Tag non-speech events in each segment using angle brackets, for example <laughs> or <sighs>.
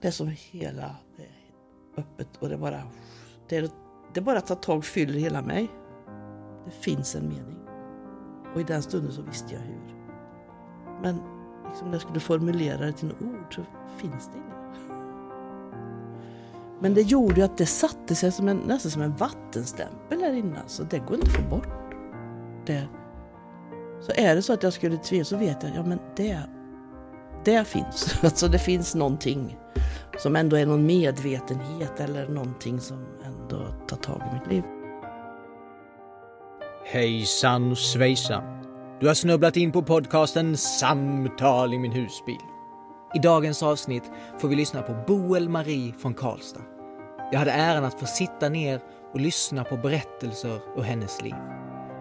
Det är som hela, det är öppet och det bara, det, är, det bara tar tag fyller hela mig. Det finns en mening. Och i den stunden så visste jag hur. Men liksom när jag skulle formulera det till ord så finns det inget. Men det gjorde ju att det satte sig som en, nästan som en vattenstämpel här inne. Så det går inte att få bort. Det. Så är det så att jag skulle tveka så vet jag, ja men det, det finns. <laughs> Alltså det finns någonting som ändå är någon medvetenhet eller någonting som ändå tar tag i mitt liv. Hejsan svejsan. Du har snubblat in på podcasten Samtal i min husbil. I dagens avsnitt får vi lyssna på Boel Marie från Karlstad. Jag hade äran att få sitta ner och lyssna på berättelser ur hennes liv.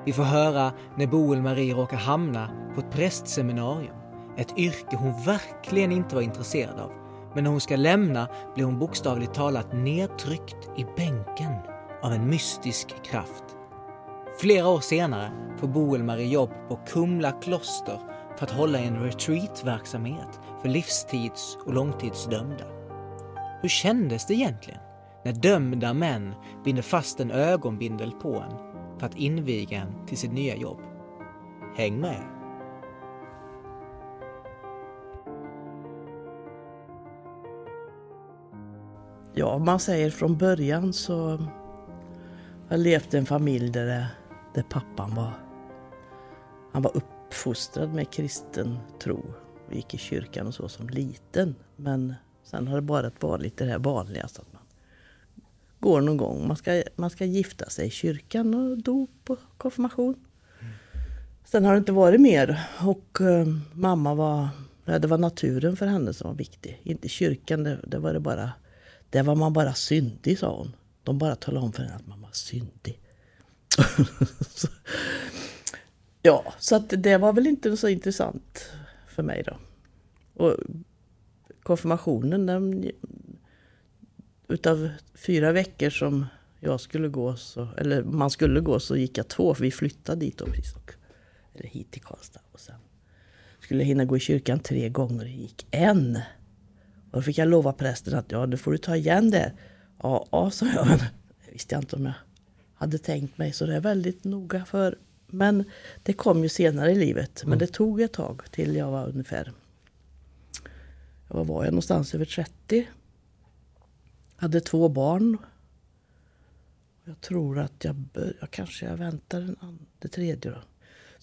Vi får höra när Boel Marie råkar hamna på ett prästseminarium. Ett yrke hon verkligen inte var intresserad av. Men när hon ska lämna blir hon bokstavligt talat nedtryckt i bänken av en mystisk kraft. Flera år senare får Boel-Marie jobb på Kumla kloster för att hålla en retreatverksamhet för livstids och långtidsdömda. Hur kändes det egentligen när dömda män binder fast en ögonbindel på en för att inviga en till sitt nya jobb? Häng med! Ja, man säger från början så har jag levt i en familj där, det, där pappan var, han var uppfostrad med kristen tro och gick i kyrkan och så som liten. Men sen har det bara varit det här vanligaste att man går någon gång. Man ska, man ska gifta sig i kyrkan och dop och konfirmation. Sen har det inte varit mer. Och eh, mamma var, det var naturen för henne som var viktig. Inte kyrkan, det, det var det bara, där var man bara syndig sa hon. De bara talade om för henne att man var syndig. <laughs> ja, så att det var väl inte så intressant för mig då. Och konfirmationen, den, utav fyra veckor som jag skulle gå, så, eller man skulle gå, så gick jag två, för vi flyttade dit då, precis, och, eller hit till Karlstad. Och sen skulle jag hinna gå i kyrkan tre gånger, det gick en. Och då fick jag lova prästen att ja, nu får du ta igen det. Ja, ja sa jag, men det visste jag inte om jag hade tänkt mig, så det är väldigt noga för. Men det kom ju senare i livet, men det tog ett tag till jag var ungefär, vad var jag någonstans, över 30. Hade två barn. Jag tror att jag, bör, jag kanske jag väntar andra, det tredje då.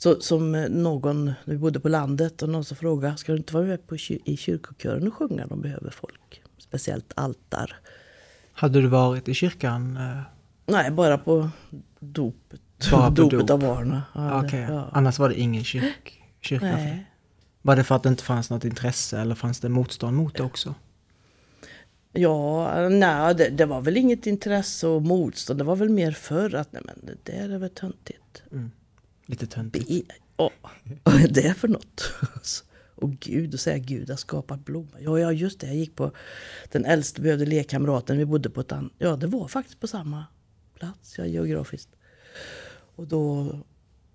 Så som någon, vi bodde på landet och någon som frågade, ska du inte vara med på, i kyrkokören och sjunga? De behöver folk. Speciellt altar. Hade du varit i kyrkan? eh, Nej, bara på dopet. Bara på <laughs> dopet dop? av barnen. Ja, Okej, ja. annars var det ingen kyrk, kyrka? Nej. Var det för att det inte fanns något intresse eller fanns det motstånd mot det också? Ja, nej, det, det var väl inget intresse och motstånd. Det var väl mer för att nej, men det där är väl töntigt. Lite töntigt. Ja, <laughs> vad är det för något? <laughs> Och Gud, och säga Gud har skapat blommor. Ja, ja, just det. Jag gick på den äldste behövde lekkamraten. Vi bodde på ett annat... Ja, det var faktiskt på samma plats, ja, geografiskt. Och då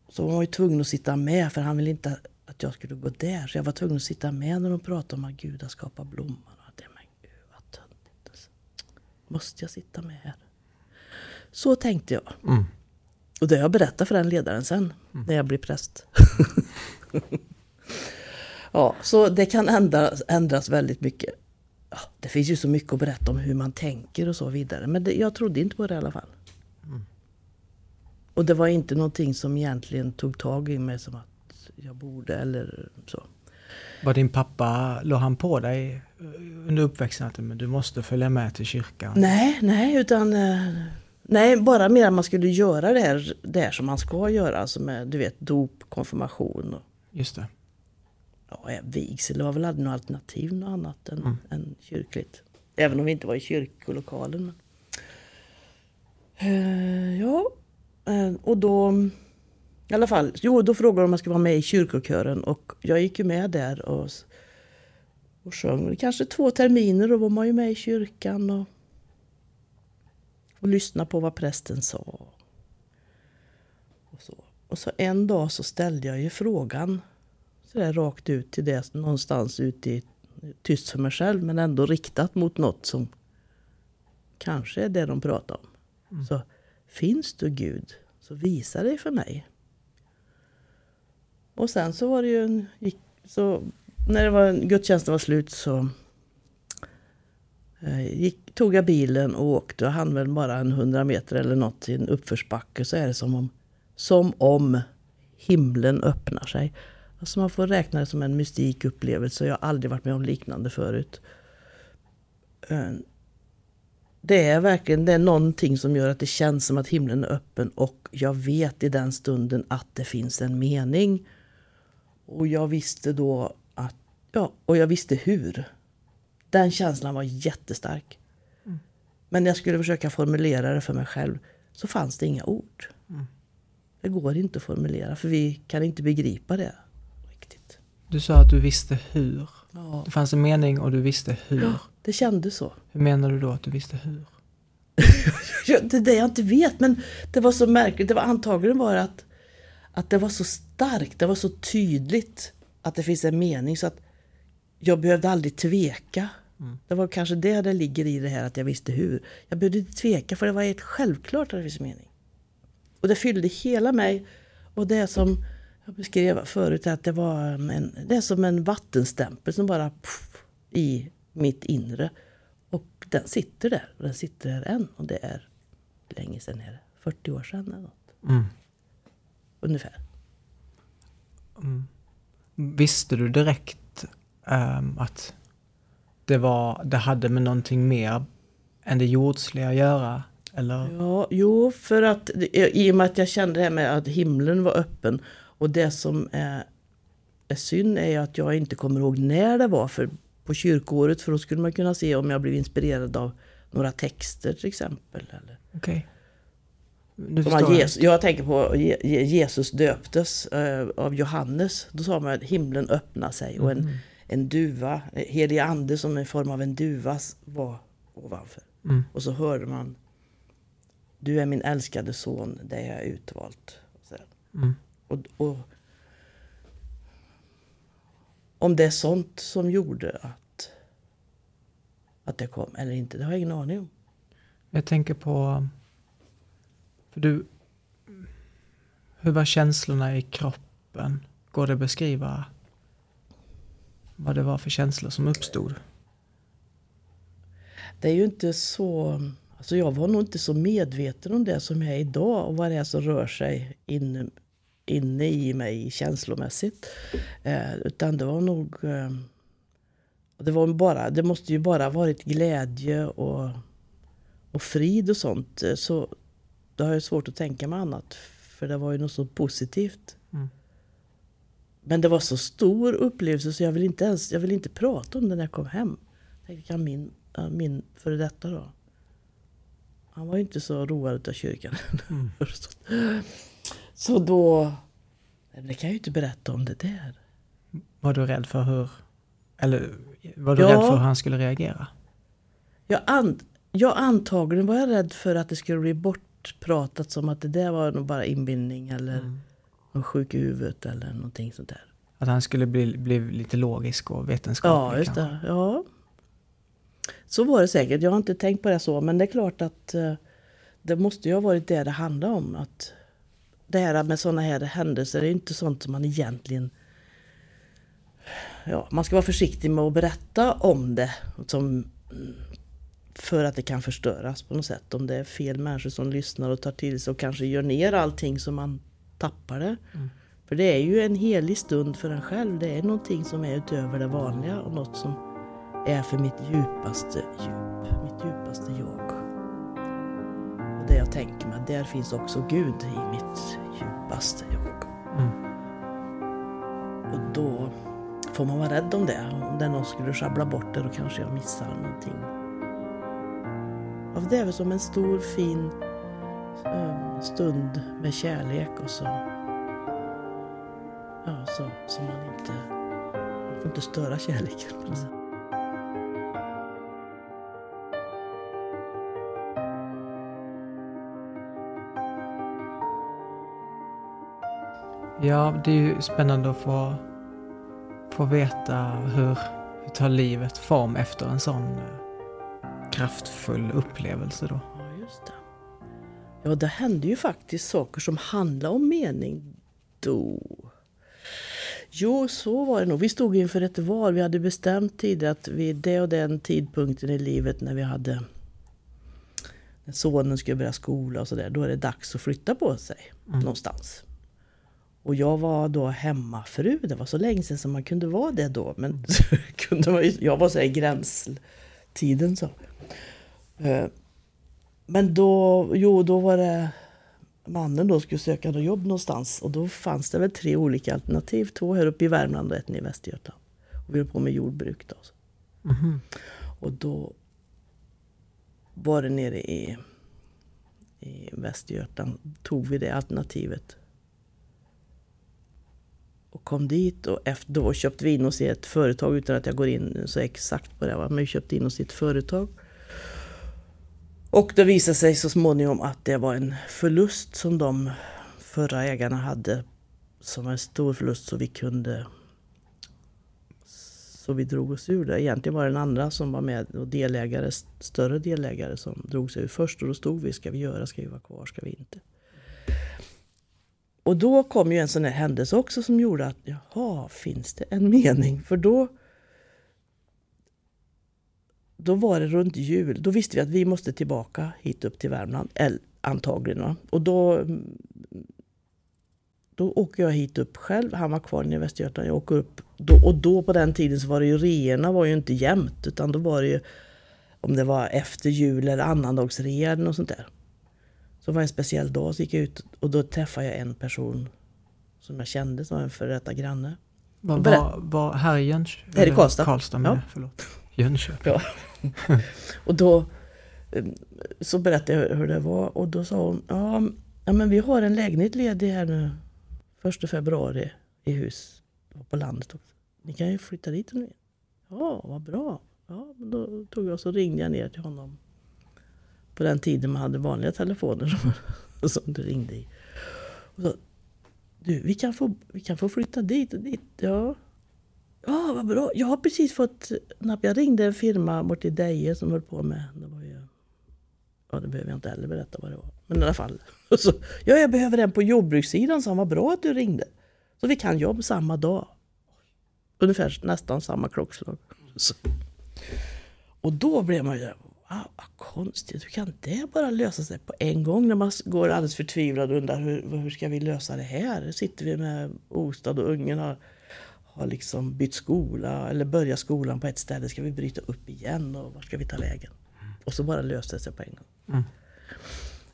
så var man ju tvungen att sitta med, för han ville inte att jag skulle gå där. Så jag var tvungen att sitta med när de pratade om att Gud har skapat blommor. Och det, men gud vad töntigt. Måste jag sitta med här? Så tänkte jag. Och det har jag berättat för den ledaren sen, när jag blir präst. <laughs> ja, så det kan ändras, ändras väldigt mycket. Ja, det finns ju så mycket att berätta om hur man tänker och så vidare. Men det, jag trodde inte på det i alla fall. Och det var inte någonting som egentligen tog tag i mig som att jag borde eller så. Var din pappa, låg han på dig eh, under uppväxten att men du måste följa med till kyrkan? Nej, nej, utan... Nej, bara mer att man skulle göra det här, det här som man ska göra. Alltså med, du vet, dop, konfirmation och Just det. ja, vigsel. Det var väl aldrig något alternativ något annat än, än kyrkligt. Även om vi inte var i kyrkolokalen. Eh, ja, eh, och då... I alla fall, jo, då frågade de om jag skulle vara med i kyrkokören och jag gick ju med där och, och sjöng. Kanske två terminer, då var man ju med i kyrkan och, och lyssnade på vad prästen sa. Och så. och så en dag så ställde jag ju frågan sådär rakt ut till det någonstans ute i tyst för mig själv men ändå riktat mot något som kanske är det de pratar om. Mm. Så finns du Gud, så visa dig för mig. Och sen så var det ju så när det var, gudstjänsten var slut så Eh, gick, tog jag bilen och åkte och hann väl bara en hundra meter eller något i en uppförsbacke så är det som om, som om himlen öppnar sig. Alltså man får räkna det som en mystik upplevelse. Jag har aldrig varit med om liknande förut. Eh, det är verkligen det är någonting som gör att det känns som att himlen är öppen och jag vet i den stunden att det finns en mening. Och jag visste då att, ja, och jag visste hur. Den känslan var jättestark. Men när jag skulle försöka formulera det för mig själv så fanns det inga ord. Det går inte att formulera för vi kan inte begripa det riktigt. Du sa att du visste hur. Ja, Det fanns en mening och du visste hur. det kändes så. Hur menar du då att du visste hur? <laughs> Ja, Det är det jag inte vet, men det var så märkligt. Det var antagligen bara att, att det var så starkt, det var så tydligt att det finns en mening så att jag behövde aldrig tveka. Det var kanske det det ligger i det här att jag visste hur. Jag behövde inte tveka för det var helt självklart att det finns en mening. Och det fyllde hela mig. Och det som jag beskrev förut, att det var en, det är som en vattenstämpel som bara puff, i mitt inre. Och den sitter där. Och den sitter där än. Och det är länge sedan, är det 40 år sedan eller något. Mm. Ungefär. Visste du direkt ehm, att det, var, det hade med någonting mer än det jordsliga att göra? Eller? Ja, jo, för att i och med att jag kände det här med att himlen var öppen. Och det som är, är synd är att jag inte kommer ihåg när det var för på kyrkoåret. För då skulle man kunna se om jag blev inspirerad av några texter till exempel. Eller. Jag. Jesus, jag tänker på Je- Je- Jesus döptes eh, av Johannes. Då sa man att himlen öppnade sig och en, en duva, helig ande som i form av en duva var ovanför. Mm. Och så hörde man Du är min älskade son, det är jag utvalt. Mm. Och, och, om det är sånt som gjorde att, att det kom eller inte, det har jag ingen aning om. Jag tänker på... För du... Hur var känslorna i kroppen? Går det att beskriva vad det var för känslor som uppstod? Det är ju inte så... Alltså jag var nog inte så medveten om det som jag är idag och vad det är som rör sig inne, inne i mig känslomässigt. Eh, utan det var nog... Eh, det, var bara, det måste ju bara ha varit glädje och, och frid och sånt. Eh, så då har jag svårt att tänka mig annat. För det var ju något så positivt. Mm. Men det var så stor upplevelse så jag vill inte ens jag vill inte prata om det när jag kom hem. Jag tänkte, kan min, min före detta då. Han var ju inte så road av kyrkan. <laughs> så då... Det kan jag ju inte berätta om det där. Var du rädd för hur... Eller var du Ja. rädd för hur han skulle reagera? Jag, an, jag antagligen var jag rädd för att det skulle bli bortpratat som att det där var nog bara inbildning eller Mm. Någon sjuk i huvudet eller någonting sånt där. Att han skulle bli, bli lite logisk och vetenskaplig Ja, just kanske? det. Ja. Så var det säkert. Jag har inte tänkt på det så. Men det är klart att eh, det måste ju ha varit det det handlade om. Att det här med sådana här händelser är ju inte sånt som man egentligen... Ja, man ska vara försiktig med att berätta om det. Som, för att det kan förstöras på något sätt. Om det är fel människor som lyssnar och tar till sig och kanske gör ner allting så man tappar det. För det är ju en helig stund för en själv. Det är någonting som är utöver det vanliga och något som är för mitt djupaste djup, mitt djupaste jag. Och det jag tänker mig, där finns också Gud i mitt djupaste jag. Mm. Och då får man vara rädd om det. Om det någon skulle sjabbla bort det då kanske jag missar någonting. För det är väl som en stor fin stund med kärlek och så Ja, så, så man inte... Man får inte störa kärleken på något sätt. Ja, det är ju spännande att få, få veta hur, hur tar livet form efter en sån eh, kraftfull upplevelse då? Ja, det. Hände ju faktiskt saker som handlade om mening då. Jo, så var det nog. Vi stod inför ett val. Vi hade bestämt tidigare att vid det och den tidpunkten i livet när vi hade när sonen skulle börja skola och sådär, då är det dags att flytta på sig Mm. någonstans. Och jag var då hemmafru. Det var så länge sedan som man kunde vara det då. Men <laughs> kunde man, jag var så här i gränstiden. Så. Men då, jo, då var det mannen då skulle söka något jobb någonstans. Och då fanns det väl tre olika alternativ. Två här uppe i Värmland och ett i Västergötland. Och vi höll på med jordbruk då. Mhm. Och då var det nere i, i Västergötland. Tog vi det alternativet. Och kom dit och efter då köpte vi in oss i ett företag utan att jag går in så exakt på det. va, Men vi köpte in oss i ett företag. Och det visade sig så småningom att det var en förlust som de förra ägarna hade. Som var en stor förlust så vi kunde så vi drog oss ur det. Egentligen var det den andra som var med och delägare, större delägare som drog sig ur först. Och då stod vi, ska vi göra, ska vi vara kvar, ska vi inte? Och då kom ju en sån här händelse också som gjorde att, jaha, finns det en mening? För då då var det runt jul. Då visste vi att vi måste tillbaka hit upp till Värmland. Eller, antagligen. Och då, då åker jag hit upp själv. Han var kvar i Västergötland. Jag åker upp. Då, och då på den tiden så var det ju reorna var ju inte jämnt. Utan då var det ju om det var efter jul eller annandagsrea eller något sånt där. Så var det en speciell dag så gick jag ut och då träffade jag en person som jag kände som var en före detta granne. Var, var, var här i Jönköping? Här i Karlstad. Karlstad med, Ja. förlåt. Jönköping. Ja. <laughs> och då eh, så berättade jag hur det var och då sa hon ja, ja men vi har en lägenhet ledig här nu första februari i hus på landet också. Ni kan ju flytta dit om ni. Ja, vad bra. Ja, då tog jag så ringde jag ner till honom. På den tiden man hade vanliga telefoner som, <laughs> som det ringde i. Och så, du, vi kan, få, vi kan få flytta dit och dit. Ja, Ja, vad bra. Jag har precis fått napp. Jag ringde en firma bort i Deje som höll på med... Det var ju, ja, det behöver jag inte heller berätta vad det var. Men i alla fall. <laughs> Så, ja, jag behöver en på jordbrukssidan, så han var bra att du ringde. Så vi kan jobb samma dag. Ungefär nästan samma klockslag. Så. Och då blev man ju... Wow, vad konstigt. Hur kan det bara lösa sig på en gång när man går alldeles förtvivlad och undrar hur, hur ska vi lösa det här? Sitter vi med Ostad och ungen har har liksom bytt skola eller börjat skolan på ett ställe. Ska vi bryta upp igen och var ska vi ta vägen? Och så bara löste det sig på en gång. Mm.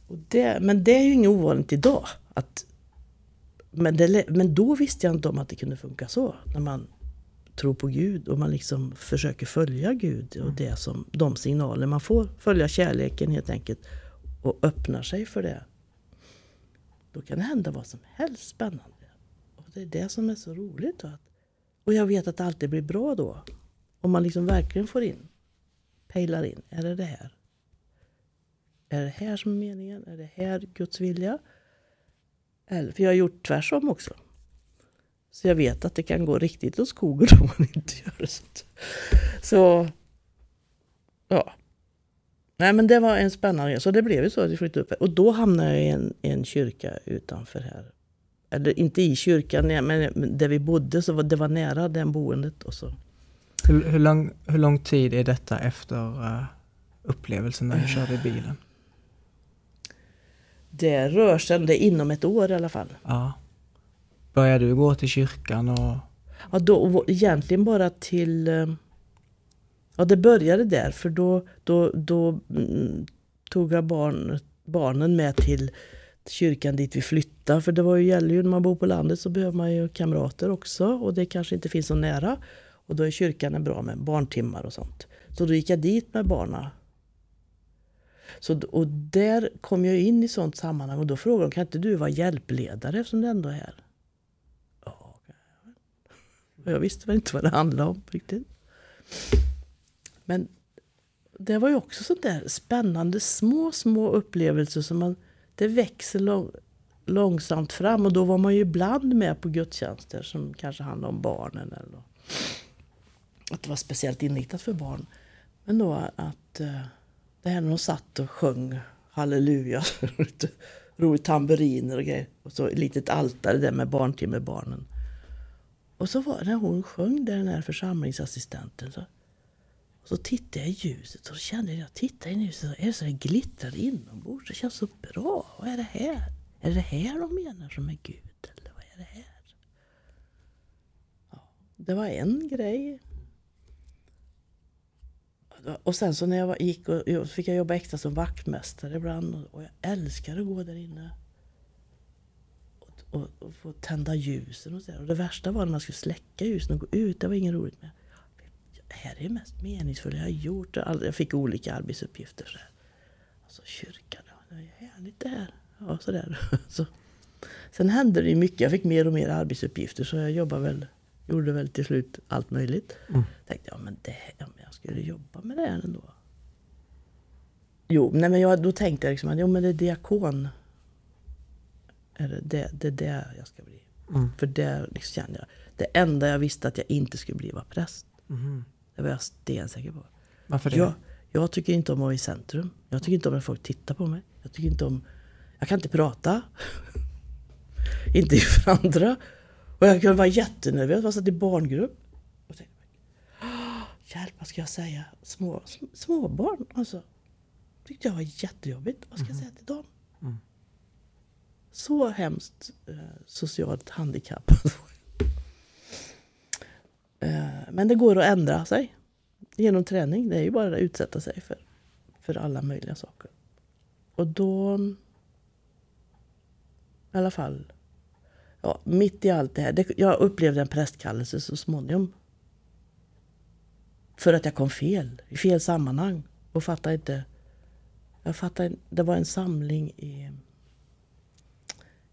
Och det, men det är ju inget ovanligt idag. Att, men, det, men då visste jag inte om att det kunde funka så. När man tror på Gud och man liksom försöker följa Gud och det som, de signaler man får. Följa kärleken helt enkelt. Och öppnar sig för det. Då kan det hända vad som helst spännande. Och det är det som är så roligt. Att, och jag vet att det alltid blir bra då. Om man liksom verkligen får in, pejlar in. Är det det här? Är det här som är meningen? Är det här Guds vilja? Eller, för jag har gjort tvärsom också. Så jag vet att det kan gå riktigt åt skogen <laughs> om man inte gör det. Så, ja. Nej men det var en spännande resa. Så det blev ju så att vi flyttade upp. här. Och då hamnade jag i en, i en kyrka utanför här. Eller inte i kyrkan, men där vi bodde. Så var, det var nära den boendet. Och så. Hur, hur, lång, hur lång tid är detta efter eh, upplevelsen när du körde bilen? Det rör sig det inom ett år i alla fall. Ja. Började du gå till kyrkan och... Ja, då, egentligen bara till... eh, Ja, det började där för då, då, då mm, tog jag barn, barnen med till kyrkan dit vi flyttade. För det var ju, gäller ju när man bor på landet så behöver man ju kamrater också och det kanske inte finns så nära. Och då är kyrkan en bra med barntimmar och sånt. Så då gick jag dit med barna. Så, och där kom jag in i sånt sammanhang och då frågade de, kan inte du vara hjälpledare eftersom du ändå är här? Ja, jag. Och jag visste väl inte vad det handlade om riktigt. Men det var ju också sånt där spännande, små, små upplevelser som man, det växer lång, långsamt fram. Och då var man ju ibland med på gudstjänster som kanske handlade om barnen. Eller. att det var speciellt inriktat för barn. Men då att eh, det här när de satt och sjöng halleluja, <laughs> roligt tamburiner och grejer. Och så ett litet altare där med barntim med barnen. Och så var när hon sjöng där, den här församlingsassistenten. Så, och så tittade jag i ljuset och så kände jag, titta in i ljuset och är det så det glittrar inombords. Det känns så bra. Vad är det här? Är det här de menar som är Gud? Eller vad är det här? Ja, det var en grej. Och sen så när jag gick och fick jag jobba extra som vaktmästare ibland och jag älskade att gå där inne. Och, och, och få tända ljusen och så där. Och det värsta var när man skulle släcka ljusen och gå ut. Det var inget roligt med. Det här är det mest meningsfulla jag har gjort. Jag fick olika arbetsuppgifter. Så. Alltså kyrkan, det är härligt det här. Ja, så där. <laughs> Så. Sen hände det mycket. Jag fick mer och mer arbetsuppgifter så jag jobbade väl gjorde väl till slut allt möjligt. Mm. Tänkte ja men, det, ja, men jag skulle jobba med det här ändå. Jo, nej, men jag, då tänkte jag liksom att jo, men det är diakon. Är det, det, det är det jag ska bli. Mm. För det liksom kände jag. Det enda jag visste att jag inte skulle bli var präst. Mm. Det var jag stensäker på. Varför det? Jag, jag tycker inte om att vara i centrum. Jag tycker inte om när folk tittar på mig. Jag tycker inte om... Jag kan inte prata. <laughs> inte inför andra. Och jag kunde vara jättenervös. Jag satt i barngrupp. Och tänkte, Hjälp, vad ska jag säga? Små, småbarn alltså. tyckte jag var jättejobbigt. Vad ska jag mhm. säga till dem? Mm. Så hemskt eh, socialt handikapp. <laughs> Eh, men det går att ändra sig genom träning. Det är ju bara att utsätta sig för, för alla möjliga saker. Och då... I alla fall ja, mitt i allt det här. Det, jag upplevde en prästkallelse så småningom. För att jag kom fel, i fel sammanhang. Och fattade inte. Jag fattade, det var en samling i,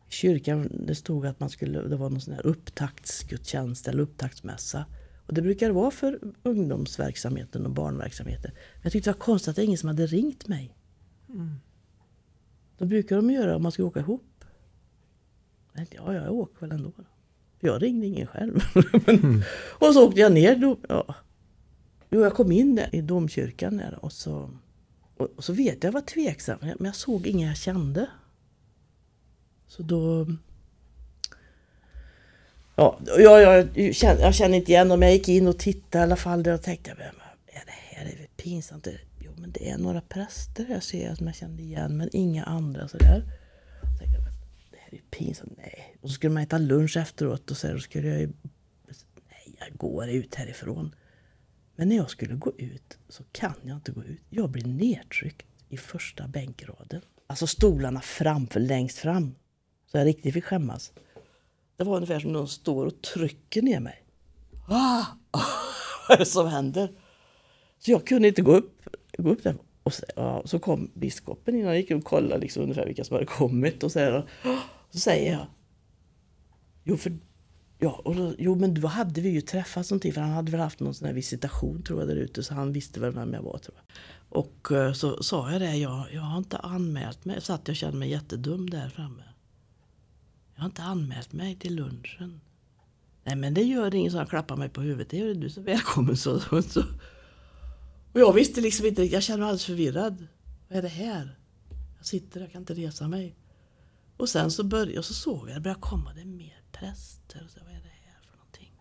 i kyrkan. Det stod att man skulle, det var någon sån här upptaktsgudstjänst eller upptaktsmässa. Och det brukar vara för ungdomsverksamheten och barnverksamheten. Men jag tyckte det var konstigt att det var ingen som hade ringt mig. Mm. Då brukar de göra om man ska åka ihop. Men ja, jag åker väl ändå. Jag ringde ingen själv. <laughs> mm. Och så åkte jag ner. Då, ja. Jo, jag kom in där i domkyrkan där och så, och, så vet jag, jag var tveksam. Men jag såg inga jag kände. Så då... Ja, jag, jag, känner, jag känner inte igen dem. Jag gick in och tittade i alla fall. Där och tänkte, är det här är väl pinsamt? Jo, men det är några präster jag ser som jag kände igen, men inga andra sådär det är pinsamt. Nej. Och så skulle man äta lunch efteråt och så, skulle jag ju... Nej, jag går ut härifrån. Men när jag skulle gå ut så kan jag inte gå ut. Jag blir nedtryckt i första bänkraden. Alltså stolarna framför, längst fram. Så jag riktigt fick skämmas. Det var ungefär som någon står och trycker ner mig. Ah! <laughs> Vad är det som händer? Så jag kunde inte gå upp, gå upp där. Och så, ja, så kom biskopen in och gick och kollade liksom ungefär vilka som hade kommit. Och så, här, så säger jag. Jo, för, ja, och då, jo men då hade vi ju träffats någonting för han hade väl haft någon sån här visitation tror jag där ute så han visste väl vem jag var tror jag. Och uh, så sa jag det, jag, jag har inte anmält mig. Så att jag kände mig jättedum där framme. Jag har inte anmält mig till lunchen. Nej men det gör inget så han klappar mig på huvudet. Det gör du så välkommen så. så. Och jag visste liksom inte, jag kände mig alldeles förvirrad. Vad är det här? Jag sitter, jag kan inte resa mig. Och sen så började jag, så såg jag det började komma det mer präster. Och så, vad är det här för någonting?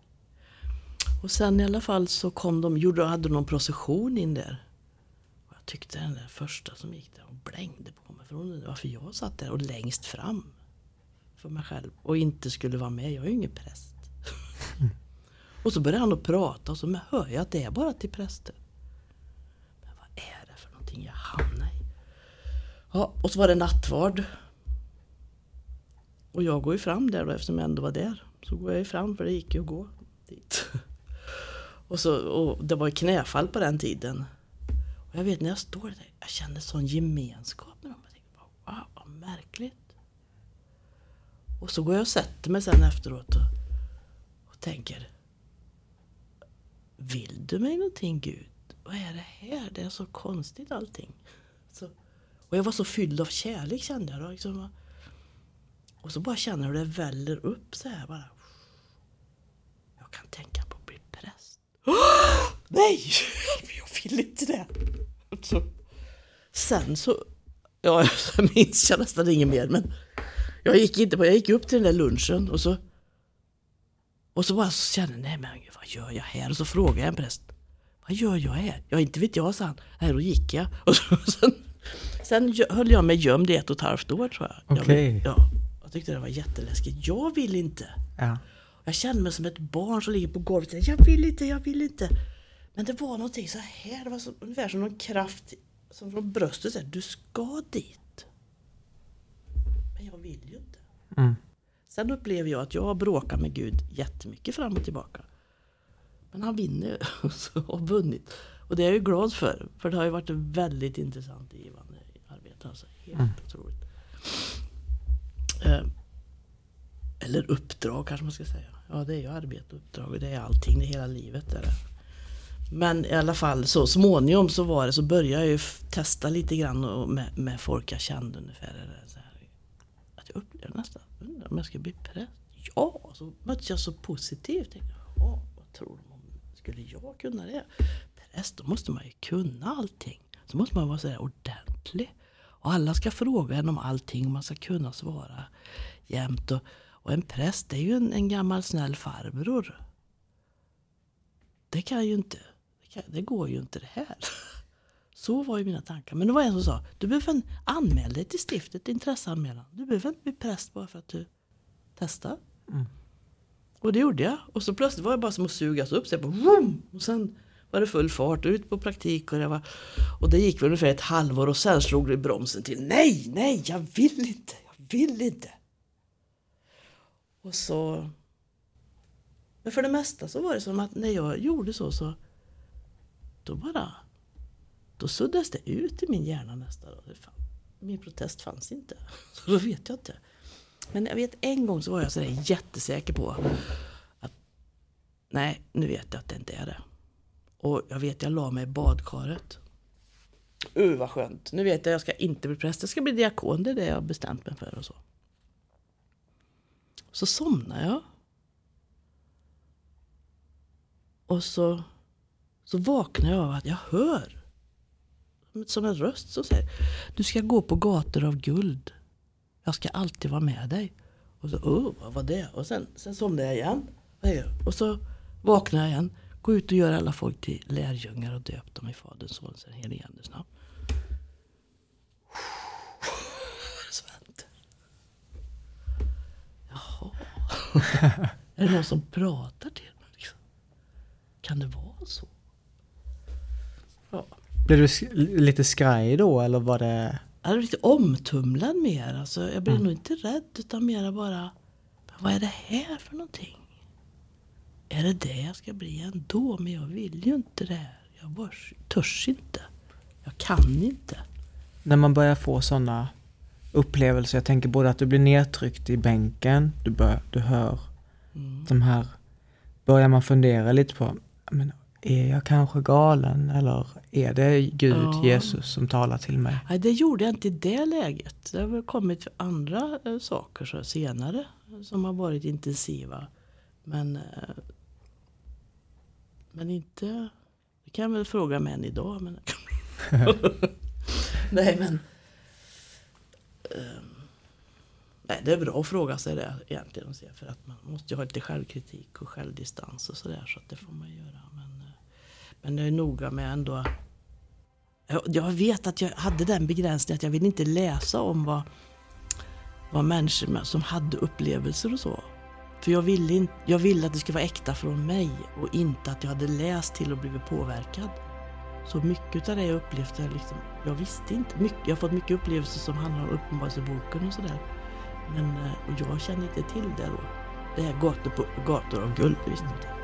Och sen i alla fall så kom de, gjorde, hade någon procession in där. Och jag tyckte den där första som gick där och blängde på mig. För hon varför jag satt där och längst fram. För mig själv. Och inte skulle vara med. Jag är ju ingen präst. Mm. <laughs> och så började han att prata och så hör jag att det är bara till präster. Men vad är det för någonting jag hamnar i? Ja, och så var det nattvard. Och jag går ju fram där då eftersom jag ändå var där. Så går jag ju fram för det gick ju att gå dit. <laughs> och, så, och det var ju knäfall på den tiden. Och jag vet när jag står där, jag kände sån gemenskap med dem. Jag tänkte, wow, vad märkligt. Och så går jag och sätter mig sen efteråt och, och tänker. Vill du mig någonting Gud? Vad är det här? Det är så konstigt allting. Så, och jag var så fylld av kärlek kände jag. Då, liksom, och så bara känner jag hur det väller upp så här bara. Jag kan tänka på att bli präst. <gasps> Nej, <laughs> jag vill inte det. Så, sen så, ja, <laughs> jag minns jag nästan inget mer, men jag gick inte på, jag gick upp till den där lunchen och så och så bara så kände jag, nej men vad gör jag här? Och så frågade jag en präst, vad gör jag här? Ja inte vet jag, sa han. Nej då gick jag. <laughs> Och så, sen, sen höll jag mig gömd i ett och ett halvt år tror jag. Okej. Jag, ja, jag tyckte det var jätteläskigt. Jag vill inte. Ja. Jag kände mig som ett barn som ligger på golvet och säger jag vill inte, jag vill inte. Men det var någonting så här, det var så, ungefär som någon kraft som från bröstet säger du ska dit. Men jag vill ju inte. Mm. Sen upplever jag att jag har bråkat med Gud jättemycket fram och tillbaka. Men han vinner <laughs> och vunnit. Och det är jag ju glad för. För det har ju varit ett väldigt intressant givande arbete. Alltså, helt Mm. otroligt. Eh, eller uppdrag kanske man ska säga. Ja det är ju arbete och uppdrag och det är allting, det är hela livet. Är det. Men i alla fall så småningom så var det så började jag ju testa lite grann med, med folk jag kände ungefär. Eller så här, jag upplevde nästan, undrar om jag ska bli präst? Ja, alltså, så möttes jag så positivt. Tänkte, ja, vad tror de om, skulle jag kunna det? Präst, då måste man ju kunna allting. Så måste man vara så ordentlig. Och alla ska fråga en om allting och man ska kunna svara jämt. Och, och en präst det är ju en, en gammal snäll farbror. Det kan ju inte, det, kan, det går ju inte det här. <laughs> Så var ju mina tankar. Men det var en som sa, du behöver en, anmäl dig till stiftet, intresseanmälan. Du behöver inte bli präst bara för att du testar. Mm. Och det gjorde jag. Och så plötsligt var det bara som att sugas upp. Så jag bara, vroom! Och sen var det full fart ut på praktik. Och det, var, och det gick väl ungefär ett halvår och sen slog det i bromsen till. Nej, nej, jag vill inte, jag vill inte. Och så... Men för det mesta så var det som att när jag gjorde så så... Då bara... Då suddas det ut i min hjärna nästa dag. Min protest fanns inte. <laughs> Så då vet jag inte. Men jag vet en gång så var jag sådär jättesäker på att nej, nu vet jag att det inte är det. Och jag vet, jag la mig i badkaret. Uh, vad skönt. Nu vet jag, jag ska inte bli präst, jag ska bli diakon. Det är det jag har bestämt mig för och så. Så somnade jag. Och så, så vaknade jag av att jag hör. Som en röst som säger Du ska gå på gator av guld. Jag ska alltid vara med dig. Och så, oh, vad var det? Och sen, sen somnade jag igen. Och så vaknade jag igen. Gå ut och gör alla folk till lärjungar och döp dem i Faderns, Sonens och helige Andes namn. <sighs> Jaha. <laughs> är det någon som pratar till mig? Liksom? Kan det vara. Blev du sk- lite skraj då eller var det... Jag är lite omtumlad mer. Alltså, jag blir Mm. nog inte rädd utan mera bara, vad är det här för någonting? Är det det jag ska bli ändå? Men jag vill ju inte det här. Jag bara törs inte. Jag kan inte. När man börjar få sådana upplevelser, jag tänker både att du blir nedtryckt i bänken, du, bör, du hör Mm. de här, börjar man fundera lite på, men är jag kanske galen eller är det Gud, Ja. Jesus som talar till mig? Nej, det gjorde jag inte i det läget. Det har väl kommit andra eh, saker så senare som har varit intensiva. Men, eh, men inte... Det kan jag väl fråga män idag. Men, <laughs> nej men... ehm, nej, det är bra att fråga sig det egentligen. För att man måste ju ha lite självkritik och självdistans och sådär. Så att det får man göra. Men, jag är noga med ändå att jag- jag vet att jag hade den begränsningen att jag vill inte läsa om vad, vad människor med, som hade upplevelser och så. För jag ville, in, jag ville att det skulle vara äkta från mig och inte att jag hade läst till och blivit påverkad. Så mycket av det jag upplevt, jag, liksom, jag visste inte. Mycket, jag har fått mycket upplevelser som handlar om Uppenbarelseboken och sådär. Men eh, och jag kände inte till det då. Det här gator, på, gator av guld, det visste jag inte.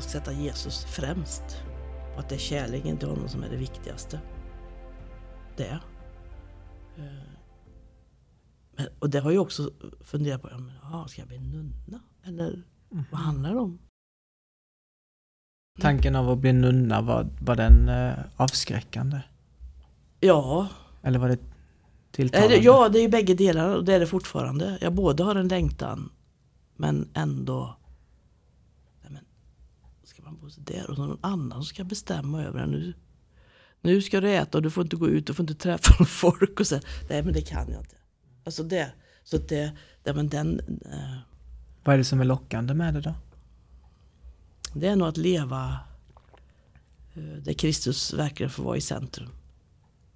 Man ska sätta Jesus främst. Och att det är kärleken till honom som är det viktigaste. Det. Eh, Men, och det har jag också funderat på. Ja, men, aha, ska jag bli nunna? Eller vad handlar det om? Tanken av att bli nunna, var, var den eh, avskräckande? Ja, Eller var det Eh, tilltalande? ja, det är ju bägge delar och det är det fortfarande. Jag både har en längtan men ändå... Bo så där och så någon annan som ska bestämma över en. Nu, nu ska du äta och du får inte gå ut, du får inte träffa <laughs> folk. Och så, nej men det kan jag inte. Alltså det, så det, det men den, eh, Vad är det som är lockande med det då? det är nog att leva eh, där Kristus verkligen får vara i centrum.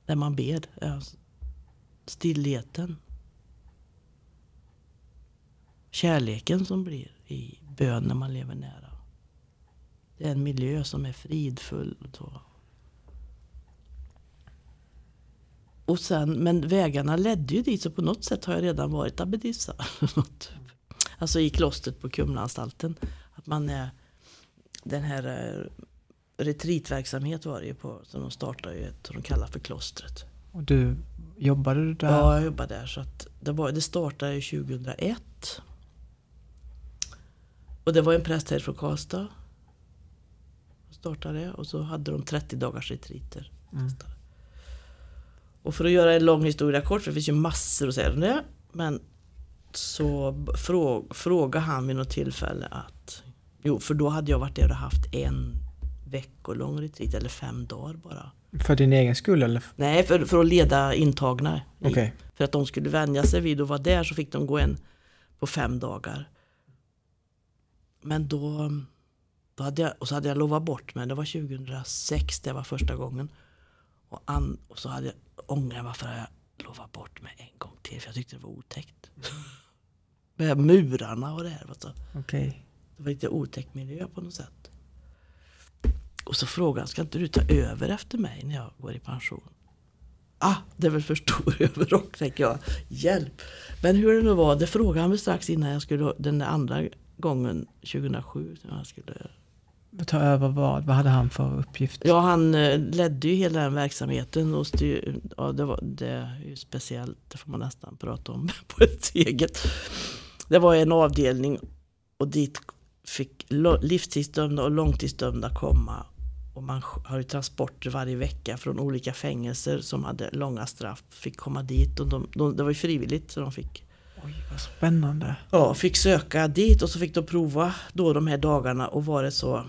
Där man ber. ja, Stillheten. Kärleken som blir i bön när man lever nära. Det är en miljö som är fridfull. Och, sen, men vägarna ledde ju dit så på något sätt har jag redan varit abbedissa. <laughs> Alltså i klostret på Kumlaanstalten. Att man är den här eh, retreatverksamhet var det ju på som de startade ju ett som de kallar för klostret. Och du, jobbade du där? Ja, jag jobbade där så att det, var, det startade ju 2001. Och det var en präst här från Karlstad. Startade det och så hade de 30 dagars retreater. Mm. Och för att göra en lång historia kort, för det finns ju massor att säga om det. Men så frågade han vid något tillfälle att Jo, för då hade jag varit där och haft en veckolång retreat, eller fem dagar bara. För din egen skull eller? Nej, för, för att leda intagna. i- Okej. För att de skulle vänja sig vid att vara där så fick de gå en på fem dagar. Men då, då hade jag, och så hade jag lovat bort mig. Det var 2006, det var första gången. Och, an, och så hade jag ångrat varför jag lovat bort mig en gång till. För jag tyckte det var otäckt. <laughs> Med murarna och det här. Var så, Okej. det var lite otäck miljö på något sätt. Och så frågade han, ska inte du ta över efter mig när jag går i pension? Ah, det är väl för stor <laughs> överrock, tänker jag. Hjälp! Men hur det nu var, det frågade han mig strax innan jag skulle, den där andra gången, 2007, när jag skulle Ta över vad? Vad hade han för uppgift? Ja, han eh, ledde ju hela den verksamheten och styr, ja, det, var, det är ju speciellt, det får man nästan prata om <laughs> på ett eget. Det var en avdelning och dit fick livstidsdömda och långtidsdömda komma. Och man har ju transporter varje vecka från olika fängelser som hade långa straff. Fick komma dit och de, de, det var ju frivilligt så de fick Oj, vad spännande. ja, fick söka dit och så fick de prova då de här dagarna och var det så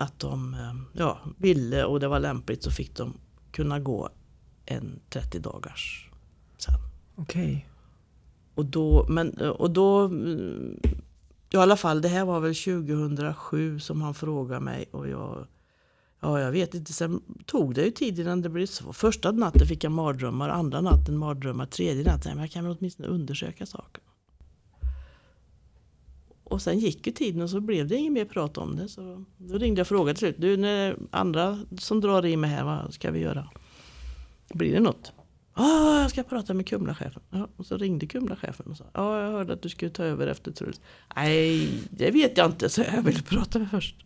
att de eh, ja, ville och det var lämpligt så fick de kunna gå en 30 dagars sen. Okej. Och då, men, eh, och då, mm, i alla fall det här var väl 2007 som han frågade mig och jag, ja jag vet inte, sen tog det ju tid innan det blev så. Första natten fick jag mardrömmar, andra natten mardrömmar, tredje natten, men jag kan väl åtminstone undersöka saker. Och sen gick ju tiden och så blev det inget mer prat om det. Så då ringde jag och frågade till slut, du när andra som drar i mig här, vad ska vi göra? Blir det något? Ja, jag ska prata med Kumlachefen. Ja, och så ringde Kumlachefen och sa, ja jag hörde att du skulle ta över efter Truls. Nej, det vet jag inte, så jag ville prata med först.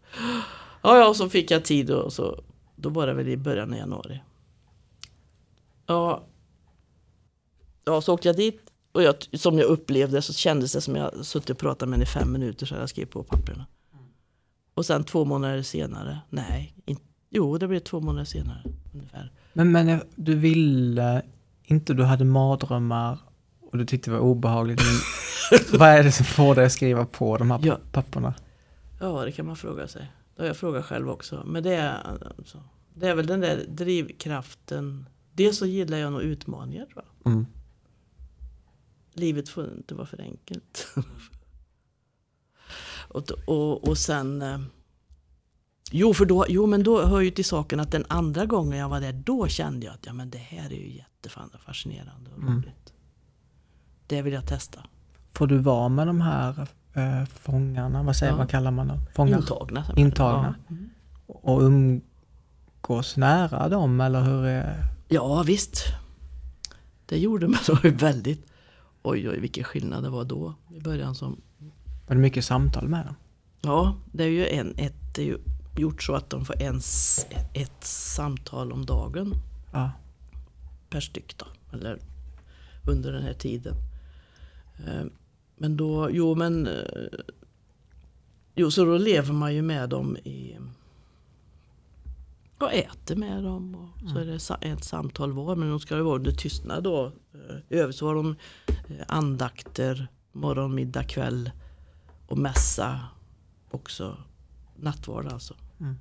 Ja, ja, och så fick jag tid och så, då var det väl i början av januari. Ja, ja så åkte jag dit och jag, som jag upplevde så kändes det som jag suttit och pratat med henne i fem minuter så jag skrev på papperna. Och sen två månader senare, nej, in, jo det blev två månader senare ungefär. Men, men jag- du ville inte, du hade mardrömmar och du tyckte det var obehagligt. <laughs> Vad är det som får dig att skriva på de här Ja. papperna? Ja, det kan man fråga sig. Det har jag frågat själv också. Men det är, alltså, det är väl den där drivkraften. Dels så gillar jag nog utmaningar tror jag. Mm. Livet får inte vara för enkelt. <laughs> och, och, och sen... eh, Jo, för då, jo, men då hör ju till saken att den andra gången jag var där, då kände jag att ja, men det här är ju jättefascinerande och Mm. roligt. Det vill jag testa. Får du vara med de här eh, fångarna, vad säger Ja. vad kallar man dem? Fångar? Intagna. Intagna. Ja. Och umgås nära dem eller hur är... Ja visst. Det gjorde man då <laughs> väldigt. Oj oj vilken skillnad det var då. I början som. Var det mycket samtal med dem? Ja det är ju en, ett, det är gjort så att de får en, s- ett samtal om dagen Ja. per styck då. Eller under den här tiden. Eh, Men då, jo men eh, Jo så då lever man ju med dem i och äter med dem. Och så är det ett samtal var. Men de ska ju vara under tystnad då. Eh, I övrigt så har de eh, andakter morgon, middag, kväll och mässa också. Nattvard alltså. Mm.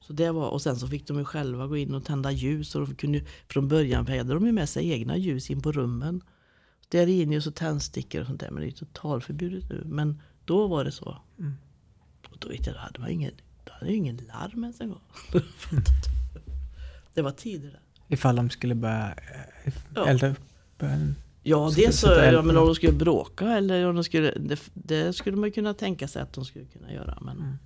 Så det var, och sen så fick de ju själva gå in och tända ljus. Och de kunde, från början hade de ju med sig egna ljus in på rummen. Stearinljus och tändstickor och sånt där. Men det är ju totalförbjudet nu. Men då var det så. Mm. Och då vet jag, då hade man ingen, hade jag ingen larm ens en gång. <laughs> det var tider där. Ifall de skulle börja eh, Ja. elda upp en... Ja, det så, ja, men om de skulle bråka eller om de skulle, det, det skulle man ju kunna tänka sig att de skulle kunna göra. Men, Mm.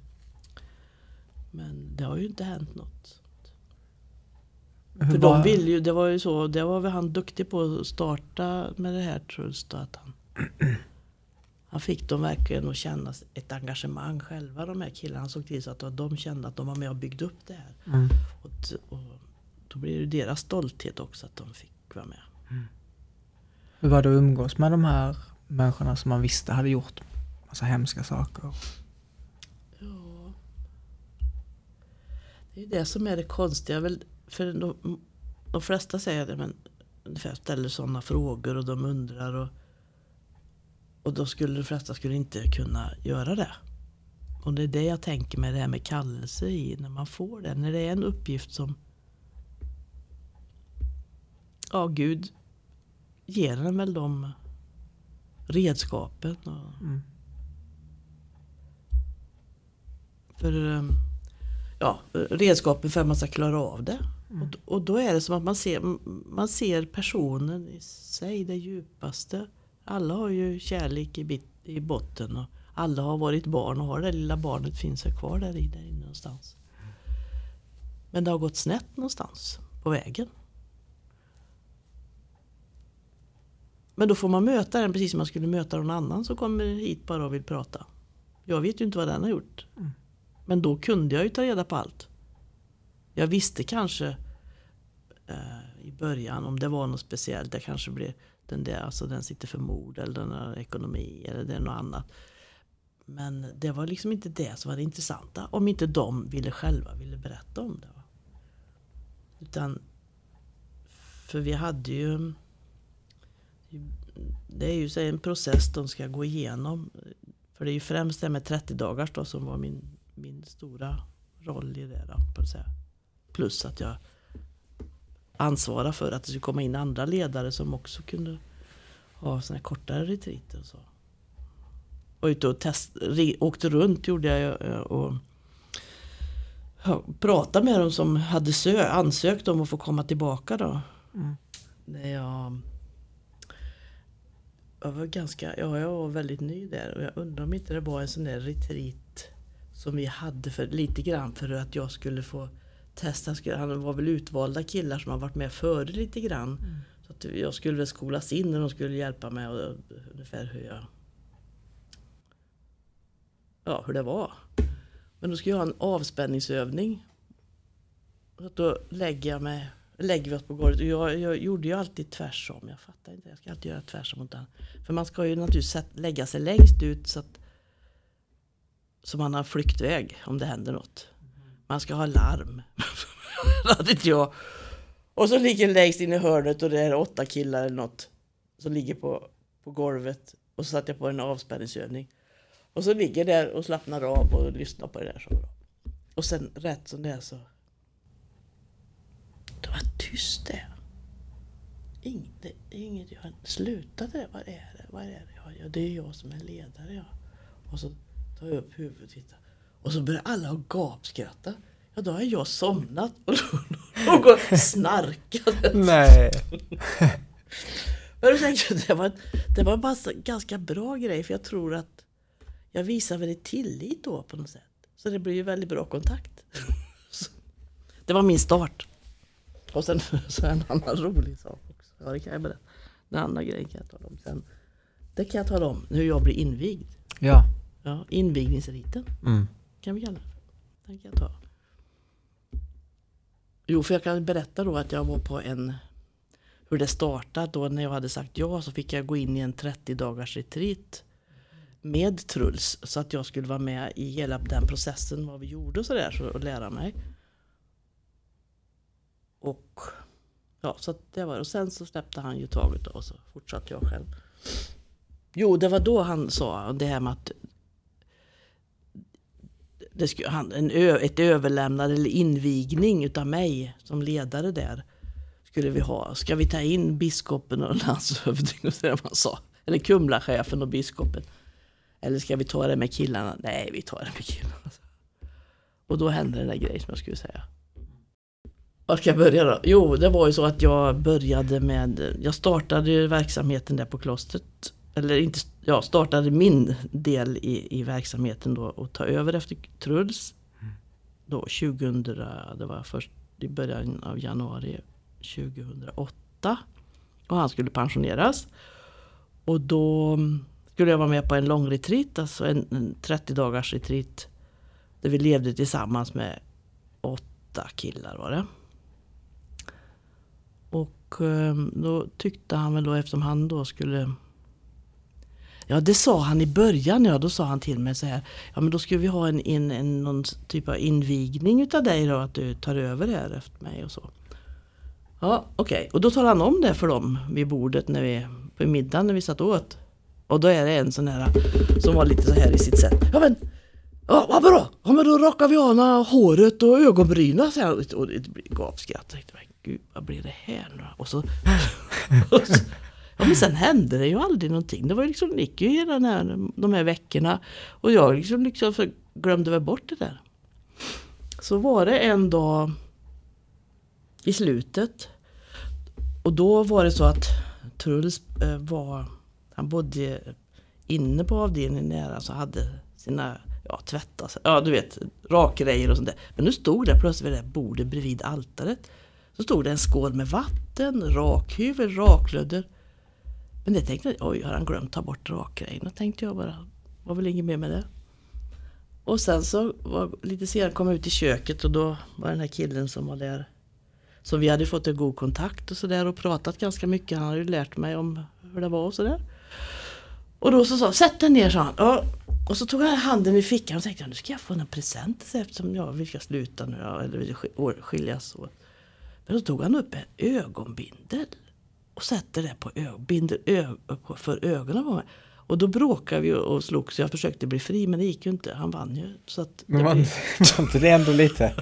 men det har ju inte hänt något. Hur För var- de ville ju, det var ju så, det var väl han duktig på att starta med det här Truls då, att han Han fick dem verkligen att känna ett engagemang själva de här killarna. Han såg till så att de kände att de var med och byggde upp det här. Mm. Och, och då blir det deras stolthet också att de fick vara med. Hur var det att umgås med de här människorna som man visste hade gjort massa hemska saker? Ja. Det är det som är det konstiga. Väl, för de, de flesta säger det, men ställer sådana frågor och de undrar. Och, och då skulle de flesta skulle inte kunna göra det. Och det är det jag tänker med det här med kallelse i. När man får det. När det är en uppgift som Ja, Gud ger en väl de redskapen. Och, Mm. för ehm, ja, redskapen för att man ska klara av det. Mm. Och, då är det som att man ser, man ser personen i sig, det djupaste. Alla har ju kärlek i, bit, i botten och alla har varit barn och har det lilla barnet finns kvar där i, där inne någonstans. Men det har gått snett någonstans på vägen. Men då får man möta den precis som man skulle möta någon annan som kommer hit bara och vill prata. Jag vet ju inte vad den har gjort. Men då kunde jag ju ta reda på allt. Jag visste kanske eh, i början om det var något speciellt. Det kanske blev den där, alltså den sitter för mord eller den har ekonomi eller det är något annat. Men det var liksom inte det som var det intressanta. Om inte de ville själva ville berätta om det. Utan för vi hade ju det är ju så en process de ska gå igenom. För det är ju främst det med 30 dagars då som var min, min stora roll i det. Då, på att säga. Plus att jag ansvarar för att det skulle komma in andra ledare som också kunde ha såna här kortare retreater och så. Och ute och test, åkte runt gjorde jag eh, och pratade med dem som hade sö, ansökt om att få komma tillbaka då. Mm. När jag jag var ganska, ja jag var väldigt ny där och jag undrar om inte det var en sån där retreat som vi hade för lite grann för att jag skulle få testa. Skulle- Han var väl utvalda killar som har varit med före lite grann. Så att jag skulle väl skolas in och de skulle hjälpa mig och, ungefär hur jag Ja, hur det var. Men då skulle jag ha en avspänningsövning. Så att då lägger jag mig lägger vi oss på golvet. Och Jag, jag gjorde ju alltid tvärsom. Jag fattar inte. Jag ska alltid göra tvärsom mot den. För man ska ju naturligtvis lägga sig längst ut så att så man har flyktväg om det händer något. Man ska ha larm. <laughs> hade inte jag. Och så ligger längst in i hörnet och det är åtta killar eller något som ligger på, på golvet. Och så satte jag på en avspänningsövning. Och så ligger där och slappnar av och lyssnar på det där. Så. Och sen rätt som det är så det var tyst det. Inget, inget jag slutade. Vad är det? Vad är det? Ja, det är jag som är ledare. Ja. Och så tar jag upp huvudet och tittar. Och så börjar alla att gapskratta. Ja, då har jag somnat och går snarkade. Nej. Men tänkte, det var, det var bara en ganska bra grej för jag tror att jag visar väldigt tillit då på något sätt. Så det blir ju väldigt bra kontakt. Det var min start. Och sen så en annan rolig sak också. Ja, det kan jag berätta. Den andra grejen kan jag tala om sen. Det kan jag tala om hur jag blir invigd. Ja. Ja, invigningsriten Mm kan vi kalla det. Den kan jag ta. Jo, för jag kan berätta då att jag var på en hur det startade. Då när jag hade sagt ja så fick jag gå in i en 30 dagars retreat med Truls. Så att jag skulle vara med i hela den processen, vad vi gjorde och sådär, och lära mig. Och ja, så att det var Och sen så släppte han ju taget då, och så fortsatte jag själv. Jo, det var då han sa det här med att det skulle, han, en ö, ett överlämnande eller invigning utav mig som ledare där. Skulle vi ha. Ska vi ta in biskopen och <laughs> landshövdingen och det man sa. Eller Kumlachefen och biskopen. Eller ska vi ta det med killarna? Nej, vi tar det med killarna. <laughs> Och då hände den där grejen som jag skulle säga. Var ska jag börja då? Jo, det var ju så att jag började med, jag startade verksamheten där på klostret. Eller inte, jag startade min del i, i verksamheten då och ta över efter Truls. Då 2000, det var först i början av januari 2008. Och han skulle pensioneras. Och då skulle jag vara med på en lång retreat, alltså en, en 30 dagars retreat. Där vi levde tillsammans med åtta killar var det. Och ehm, då tyckte han väl då eftersom han då skulle Ja det sa han i början, ja då sa han till mig så här Ja men då ska vi ha en, en, en någon typ av invigning utav dig då att du tar över här efter mig och så. Ja okej, okay. och då talade han om det för dem vid bordet när vi, på middagen när vi satt åt. Och då är det en sån här som var lite så här i sitt sätt. Ja men, ja, vad bra! Ja men då rakar vi av håret och ögonbrynen. Och det blir gapskratt. Gud vad blir det här nu och så, <laughs> och så Ja, men sen hände det ju aldrig någonting. Det var liksom, gick ju hela den här, de här veckorna. Och jag liksom, liksom glömde väl bort det där. Så var det en dag i slutet. Och då var det så att Truls eh, var, han bodde inne på avdelningen nära så hade sina ja, tvätta ja du vet, rakgrejer och sånt där. Men nu stod det plötsligt vid det bordet bredvid altaret. Så stod det en skål med vatten, rakhyvel, raklödder. Men det tänkte jag, oj har han glömt ta bort rakgrejerna tänkte jag bara. Var väl inget mer med det. Och sen så var, lite senare kom jag ut i köket och då var den här killen som var där. Som vi hade fått en god kontakt och sådär och pratat ganska mycket. Han hade ju lärt mig om hur det var och sådär. Och då så sa sätt dig ner sa han. Och, och så tog han handen i fickan och tänkte nu ska jag få en present eftersom jag, vi ska sluta nu eller skiljas åt. Men då tog han upp en ögonbindel och sätter det på ögon, binder ö, för ögonen på mig. Och då bråkade vi och slogs. Jag försökte bli fri men det gick ju inte. Han vann ju. Så att men var, blir... <laughs> det ändå lite...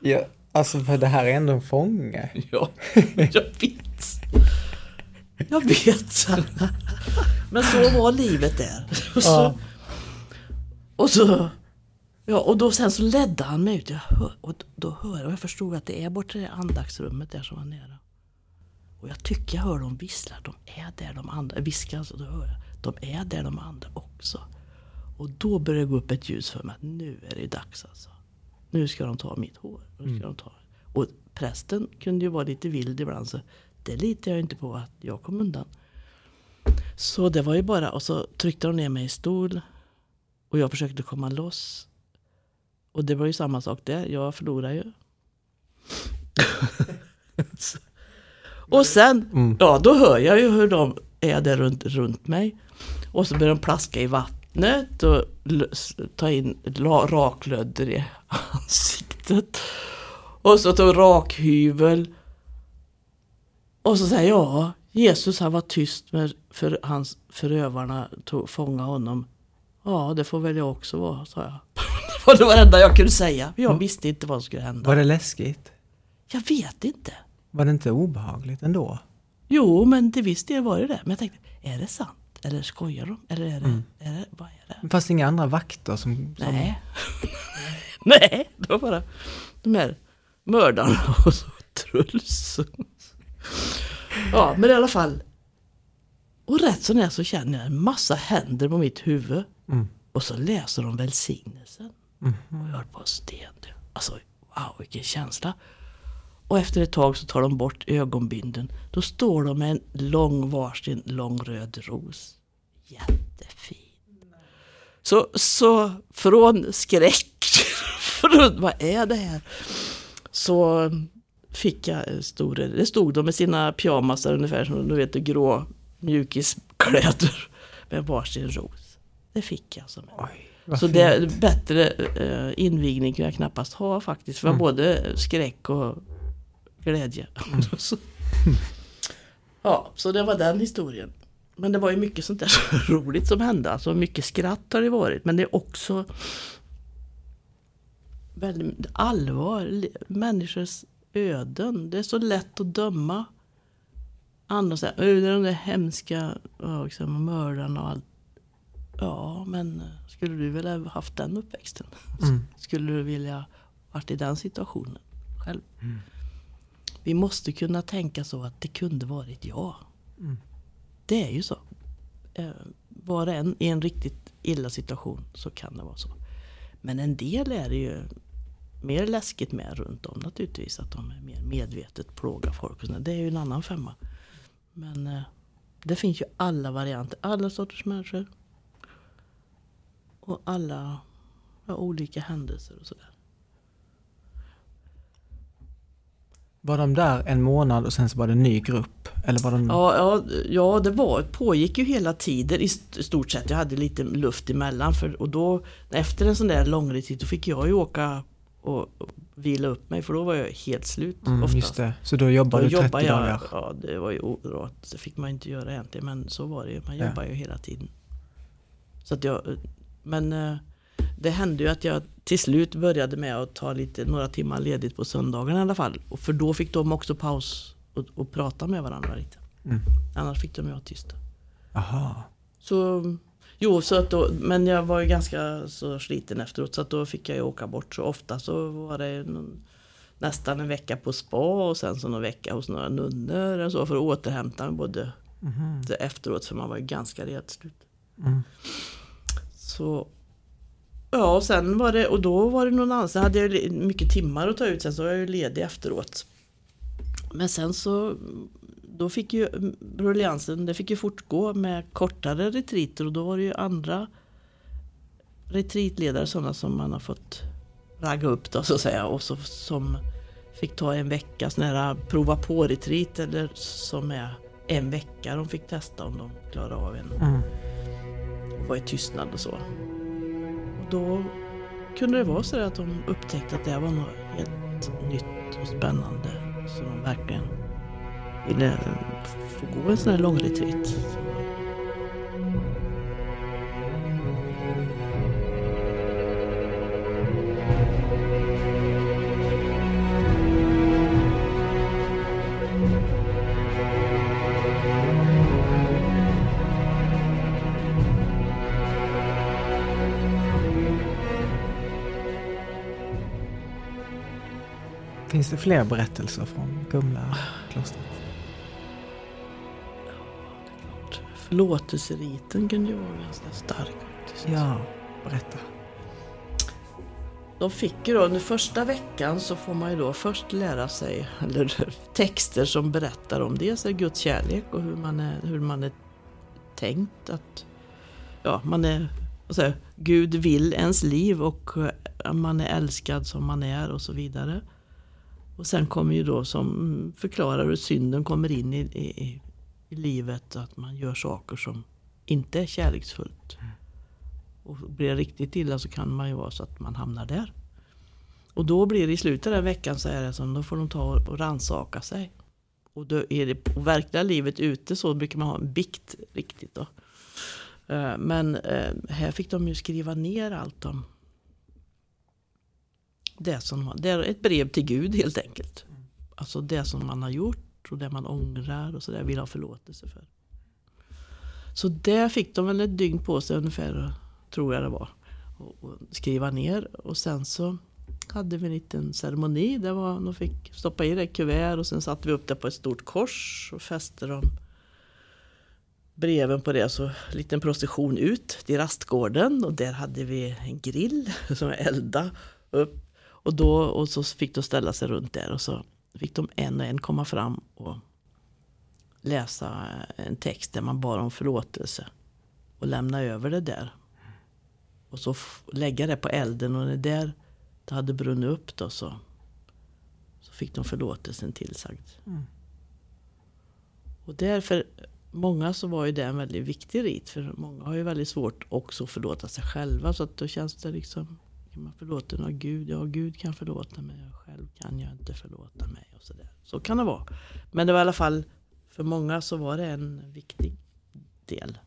Ja, alltså för det här är ändå en fånge. <laughs> Ja, jag vet. Jag vet. <laughs> Men så var livet där. Och så, ja. och så Ja, och då sen så ledde han mig ut. Jag hör, och då hör jag, och jag förstod att det är borta i det andaktsrummet där som var nere. Och jag tycker jag hör dem vissla. De är där de andra, viskar alltså, då hör jag. De är där de andra också. Och då börjar det gå upp ett ljus för mig att nu är det dags alltså. Nu ska de ta mitt hår. Nu ska mm. de ta. Och prästen kunde ju vara lite vild ibland så det litar jag inte på att jag kom undan. Så det var ju bara, och så tryckte de ner mig i stol. Och jag försökte komma loss. Och det var ju samma sak där, jag förlorade ju. <laughs> Och sen, mm. ja då hör jag ju hur de är där runt, runt mig. Och så börjar de plaska i vattnet och ta in raklödder i ansiktet. Och så tar rakhyvel. Och så säger jag, Jesus han var tyst med för hans förövarna tog, fånga honom. Ja, det får väl jag också vara, sa jag. <laughs> det var det enda jag kunde säga. Jag mm. visste inte vad som skulle hända. Var det läskigt? Jag vet inte. Var det inte obehagligt ändå? Jo, men till viss del var det det. Men jag tänkte, är det sant? Eller skojar de? Eller är det, mm. är det vad är det? Fast inga andra vakter som... som... Nej. <laughs> Nej, det var bara de här mördarna <laughs> och så Truls. ja, men i alla fall. Och rätt som är så känner jag en massa händer på mitt huvud. Mm. Och så läser de välsignelsen. Mm. Och jag höll på sten. Alltså, wow vilken känsla. Och efter ett tag så tar de bort ögonbinden. Då står de med en lång varsin lång röd ros. Jättefin. Så, så från skräck, <laughs> från vad är det här? Så fick jag en stor, det stod de med sina pyjamasar ungefär som du vet grå mjukiskläder med varsin ros. Det fick jag som en. Oj, Så det, bättre eh, invigning kan jag knappast ha faktiskt. För Mm. både skräck och glädje. så, ja, så det var den historien. Men det var ju mycket sånt där <laughs> roligt som hände. Alltså mycket skratt har det varit. Men det är också väldigt allvar. Människors öden. Det är så lätt att döma andra. Så här, "Åh, det är de där hemska ja, liksom, mördarna och allt. Ja, men eh, skulle du vilja ha haft den uppväxten? Mm. <laughs> Skulle du vilja varit i den situationen själv? Vi måste kunna tänka så att det kunde varit jag. Mm. Det är ju så. Eh, Var det en i en riktigt illa situation så kan det vara så. Men en del är det ju mer läskigt med runt om naturligtvis. Att de är mer medvetet plågar folk. och sådär. Det är ju en annan femma. Men eh, det finns ju alla varianter. Alla sorters människor. Och alla ja, olika händelser och sådär. Var de där en månad och sen så var det en ny grupp? Eller var de... Ja, ja, ja det var, pågick ju hela tiden i st- stort sett. Jag hade lite luft emellan. För, och då, efter en sån där långretid då fick jag ju åka och, vila upp mig. För då var jag helt slut mm, oftast. just det. Så då jobbade Då du 30 jobbade jag, dagar? ja det var ju orätt. Det fick man inte göra egentligen. Men så var det ju. Man Ja. jobbar ju hela tiden. Så att jag, men eh, det hände ju att jag till slut började med att ta lite, några timmar ledigt på söndagen i alla fall. Och för då fick de också paus och, och prata med varandra lite. Mm. Annars fick de ju vara tysta. Aha. Så, jo, så att då, men jag var ju ganska så sliten efteråt så att då fick jag ju åka bort. Så ofta så var det någon, nästan en vecka på spa och sen så någon vecka hos några nunnor och så för att återhämta mig både det efteråt för man var ju ganska redslut. Mm. Så Ja, och sen var det, och då var det någon annan, sen hade jag mycket timmar att ta ut, sen så var jag ju ledig efteråt. Men sen så, då fick ju rulliansen, det fick ju fortgå med kortare retriter och då var det ju andra retreatledare, sådana som man har fått ragga upp då så att säga, och så, som fick ta en vecka sån här prova på retreat eller som är en vecka de fick testa om de klarar av en Mm. och var i tystnad och så. Då kunde det vara så att de upptäckte att det var något helt nytt och spännande. Så de verkligen ville få gå en sån här lång retreat. Finns det fler berättelser från Kumla klostret? Förlåtelseriten kunde ju vara ganska stark. Ja, berätta. De fick ju då under första veckan så får man ju då först lära sig eller, <laughs> texter som berättar om dels Guds kärlek och hur man är, hur man är tänkt att ja, man är, säger, Gud vill ens liv och man är älskad som man är och så vidare. Och sen kommer ju då som mm, förklarar hur synden kommer in i, i, i livet, att man gör saker som inte är kärleksfullt. Och blir det riktigt illa så kan man ju vara så att man hamnar där. Och då blir det i slutet av den veckan så är det som då får de ta och rannsaka sig. Och då är det på verkliga livet ute så brukar man ha en bikt riktigt då. Eh, Men eh, här fick de ju skriva ner allt om det som det är ett brev till Gud helt enkelt. Alltså det som man har gjort och det man ångrar och så där vill ha förlåtelse för. Så där fick de väl ett dygn på sig ungefär, tror jag det var, och, och skriva ner. Och sen så hade vi en liten ceremoni där var, de fick stoppa i det kuvert och sen satte vi upp det på ett stort kors och fäste dem breven på det. Så en liten procession ut till rastgården och där hade vi en grill som eldade upp. Och, då, och så fick de ställa sig runt där och så fick de en och en komma fram och läsa en text där man bar om förlåtelse. Och lämna över det där. Och så lägga det på elden och när det där det hade brunnit upp då så så fick de förlåtelsen tillsagd. Mm. Och därför, många så var ju det en väldigt viktig rit. För många har ju väldigt svårt också att förlåta sig själva. Så att då känns det liksom, är man förlåten av Gud? Ja, Gud kan förlåta mig. Jag själv kan jag inte förlåta mig. Och så, där. så kan det vara. Men det var i alla fall, för många så var det en viktig del.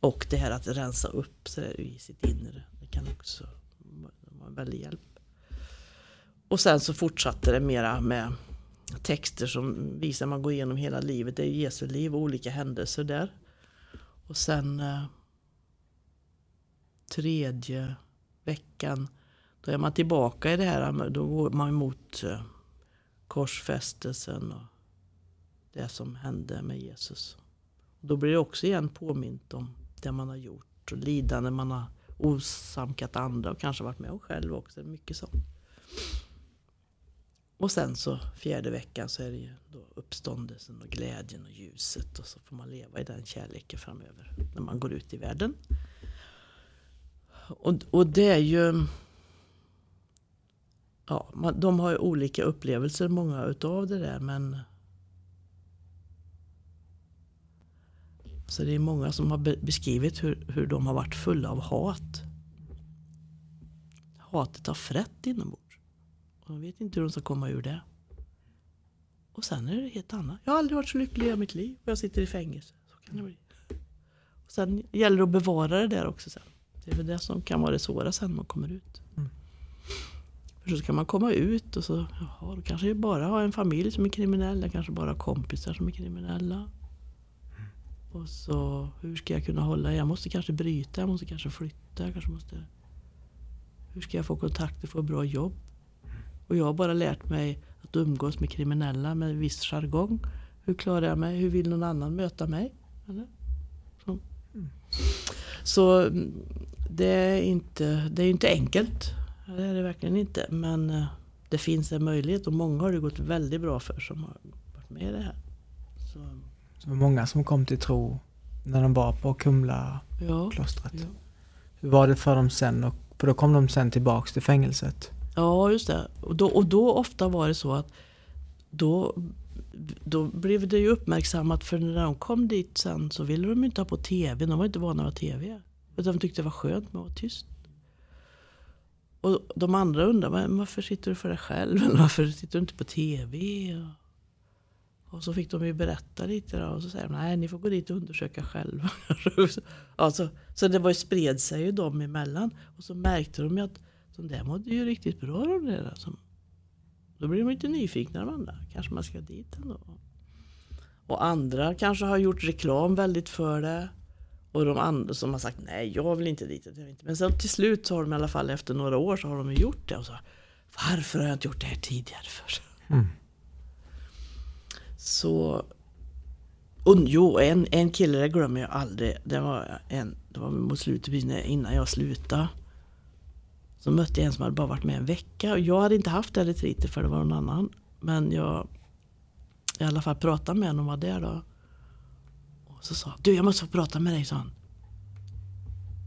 Och det här att rensa upp så där, i sitt inre. Det kan också vara en väldig hjälp. Och sen så fortsatte det mera med texter som visar man går igenom hela livet. Det är Jesu liv och olika händelser där. Och sen eh, tredje veckan då är man tillbaka i det här. Då går man emot eh, korsfästelsen och det som hände med Jesus. Då blir det också igen påmint om det man har gjort och lidande man har osamkat andra och kanske varit med om själv också. Mycket sånt. Och sen så fjärde veckan så är det ju då uppståndelsen och glädjen och ljuset och så får man leva i den kärleken framöver när man går ut i världen. Och, och det är ju... Ja, man, de har ju olika upplevelser många utav det där men... Så det är många som har beskrivit hur, hur de har varit fulla av hat. Hatet har frätt inombords. Och de vet inte hur de ska komma ur det. Och sen är det helt annat. Jag har aldrig varit så lycklig i mitt liv och jag sitter i fängelse. Så kan det bli. Och sen gäller det att bevara det där också sen. Det är väl det som kan vara det svåra sen när man kommer ut. Mm. För så ska man komma ut och så, jaha, då kanske jag bara har en familj som är kriminell. Jag kanske bara har kompisar som är kriminella. Mm. Och så, hur ska jag kunna hålla? Jag måste kanske bryta, jag måste kanske flytta. Jag kanske måste, hur ska jag få kontakter, få bra jobb? Och jag har bara lärt mig att umgås med kriminella med viss jargong. Hur klarar jag mig? Hur vill någon annan möta mig? Eller? Så. Mm. Så mm, det är inte, det är inte enkelt. Det är det verkligen inte. Men eh, det finns en möjlighet och många har det gått väldigt bra för som har varit med i det här. Så. Så det var många som kom till tro när de var på Kumla ja, klostret. Ja. Hur var det för dem sen? Och, för då kom de sen tillbaks till fängelset. Ja, just det. Och då, och då ofta var det så att då, då blev det ju uppmärksammat för när de kom dit sen så ville de inte ha på tv. De var inte vana vid tv. Utan de tyckte det var skönt med att vara tyst. Och de andra undrade varför sitter du för dig själv? Eller varför sitter du inte på tv? Och, och så fick de ju berätta lite då, och så säger de nej ni får gå dit och undersöka själva. <laughs> alltså, så det var ju, spred sig ju dem emellan. Och så märkte de ju att de där mådde ju riktigt bra de där. Alltså. Då blir de lite nyfikna de andra. Kanske man ska dit ändå. Och andra kanske har gjort reklam väldigt för det. Och de andra som har sagt nej jag vill inte dit. Men sen till slut så har de i alla fall efter några år så har de gjort det. Och så, Varför har jag inte gjort det här tidigare för? Mm. Så och jo, en, en kille det glömmer jag aldrig. Det var, en, det var mot slutet innan jag slutade. Så mötte jag en som hade bara varit med en vecka. Och jag hade inte haft det retreatet för det var någon annan. Men jag i alla fall pratade med honom och var där då. Så sa du jag måste få prata med dig, sa han.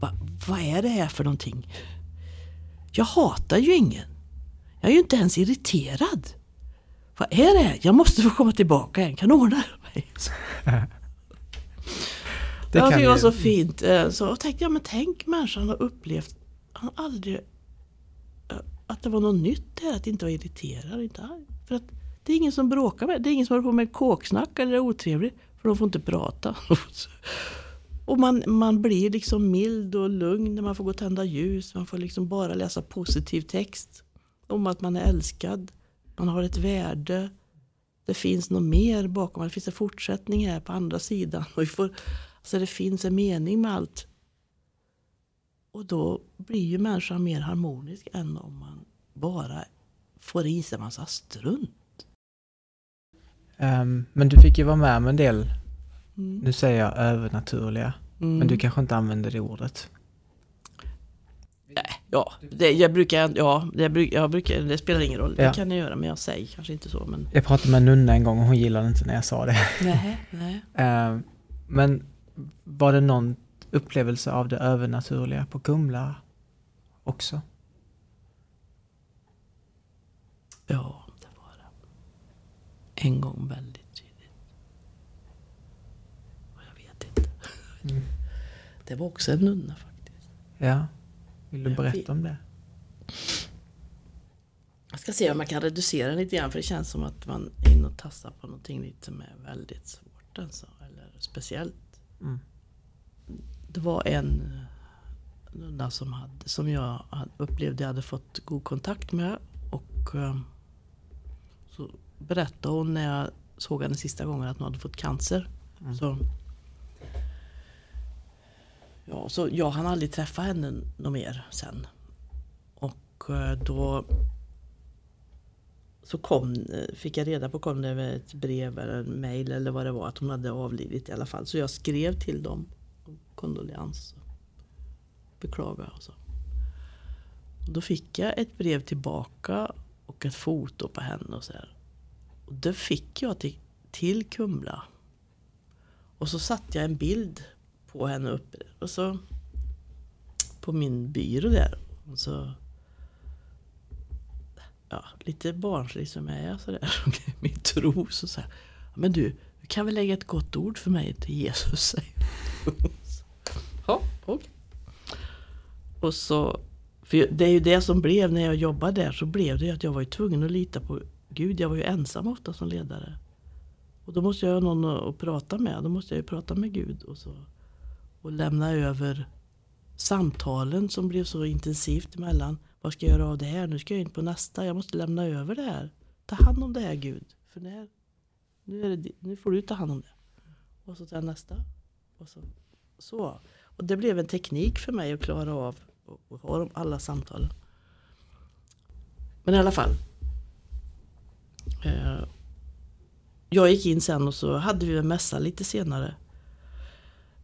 Va, vad är det här för någonting? Jag hatar ju ingen. Jag är ju inte ens irriterad. Vad är det? Jag måste få komma tillbaka igen. Kan du ordna mig? <laughs> det jag tyckte det var så fint. Eh, så jag tänkte jag, men tänk människan har upplevt, han aldrig att det var något nytt där, att inte vara irriterad, inte arg. För att det är ingen som bråkar med Det är ingen som håller på med kåksnack eller är otrevlig. För de får inte prata. och man, man blir liksom mild och lugn när man får gå och tända ljus. Man får liksom bara läsa positiv text. Om att man är älskad. Man har ett värde. Det finns något mer bakom. Det finns en fortsättning här på andra sidan. Och vi får, alltså det finns en mening med allt. Och då blir ju människan mer harmonisk än om man bara får i sig en massa strunt. Um, men du fick ju vara med om en del, mm. nu säger jag övernaturliga, mm. men du kanske inte använder det ordet? Ja, det, jag brukar, ja, det, jag brukar, det spelar ingen roll. Ja. Det kan jag göra, men jag säger kanske inte så. Men... Jag pratade med en nunna en gång och hon gillade inte när jag sa det. <laughs> Nej, nej. Uh, men var det någon upplevelse av det övernaturliga på Kumla också? Ja. En gång väldigt tydligt. Och jag vet inte. Mm. Det var också en nunna faktiskt. Ja. Vill du Jag vet. berätta om det? Jag ska se om jag kan reducera lite grann för det känns som att man är inne och tassar på någonting lite som är väldigt svårt alltså, eller speciellt. Mm. Det var en nunna som, hade, som jag upplevde jag hade fått god kontakt med. Och eh, berättade hon när jag såg henne sista gången att hon hade fått cancer. Mm. Så, ja, så jag hann aldrig träffa henne något mer sen. Och eh, då så kom, fick jag reda på, kom det ett brev eller en mail eller vad det var, att hon hade avlidit i alla fall. Så jag skrev till dem, om kondolens, och beklaga och så. Och då fick jag ett brev tillbaka och ett foto på henne och så här. Och det fick jag till, till Kumla. Och så satte jag en bild på henne uppe. Och så på min byrå där. Och så ja, lite barnslig som jag är sådär, min tro så så här, Men du, du kan väl lägga ett gott ord för mig till Jesus? säger. Ja, okej. Och så, för det är ju det som blev när jag jobbade där, så blev det ju att jag var tvungen att lita på Gud. Jag var ju ensam ofta som ledare. Och då måste jag ha någon att, prata med. Då måste jag ju prata med Gud och, så, och lämna över samtalen som blev så intensivt emellan. Vad ska jag göra av det här? Nu ska jag in på nästa. Jag måste lämna över det här. Ta hand om det här Gud. För när, nu, är det, nu får du ta hand om det. Och så tar jag nästa. Och så, så. Och det blev en teknik för mig att klara av och, och ha alla samtalen. Men i alla fall. Eh, jag gick in sen och så hade vi en mässa lite senare.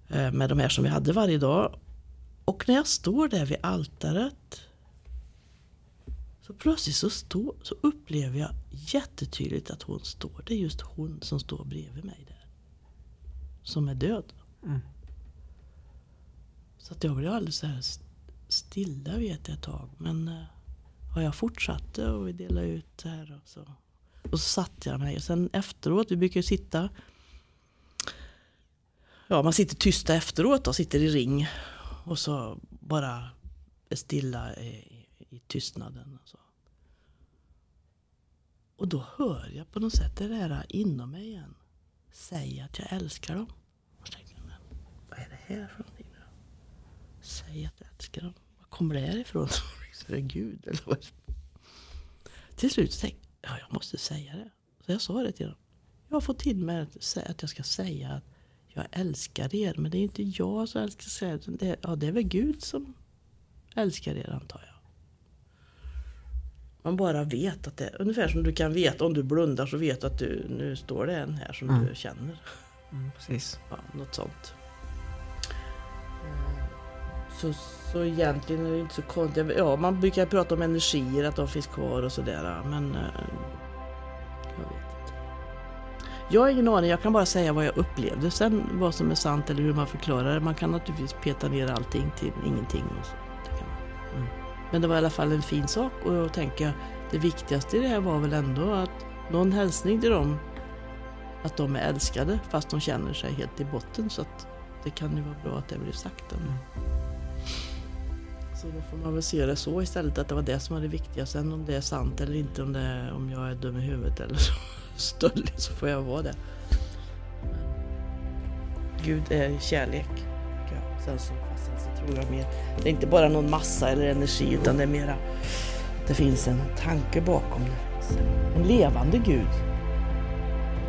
Eh, med de här som vi hade varje dag. Och när jag står där vid altaret så plötsligt så, stå, så upplever jag jättetydligt att hon står. Det är just hon som står bredvid mig där. Som är död. Mm. Så att jag blev alldeles så här st- stilla vet jag ett tag. Men eh, ja, jag fortsatte och vi delade ut det här. Och så, och så satte jag mig. Och sen efteråt, vi brukar ju sitta Ja, man sitter tysta efteråt och sitter i ring. Och så bara är stilla i, i tystnaden. Och, så. och då hör jag på något sätt det där inom mig igen. Säga att jag älskar dem. Och så tänkte jag, men vad är det här för någonting? nu? Säg att jag älskar dem. Var kommer det här ifrån? <laughs> Är det Gud? Eller vad? Till slut tänkte ja, jag måste säga det. Så jag sa det till dem. Jag har fått till mig att att jag ska säga att jag älskar er. Men det är inte jag som älskar er. Det är, ja, det är väl Gud som älskar er antar jag. Man bara vet att det ungefär som du kan veta om du blundar så vet du att du, nu står det en här som Mm. du känner. Mm, precis. Ja, något sånt. Så, så egentligen är det inte så konstigt. Ja, man brukar prata om energier, att de finns kvar och sådär. Men eh, jag vet inte. Jag har ingen aning, jag kan bara säga vad jag upplevde. Sen vad som är sant eller hur man förklarar det. Man kan naturligtvis peta ner allting till ingenting. Och så. Mm. Men det var i alla fall en fin sak och då tänker jag det viktigaste i det här var väl ändå att någon hälsning till dem att de är älskade fast de känner sig helt i botten så att det kan ju vara bra att det blir sagt. Mm. Så då får man väl se det så istället att det var det som var det viktiga. Sen om det är sant eller inte, om, det om jag är dum i huvudet eller så <laughs> stöldig så får jag vara det. Gud är kärlek. Sen så, sen så tror jag mer, det är inte bara någon massa eller energi utan det är mera, det finns en tanke bakom det. En levande Gud.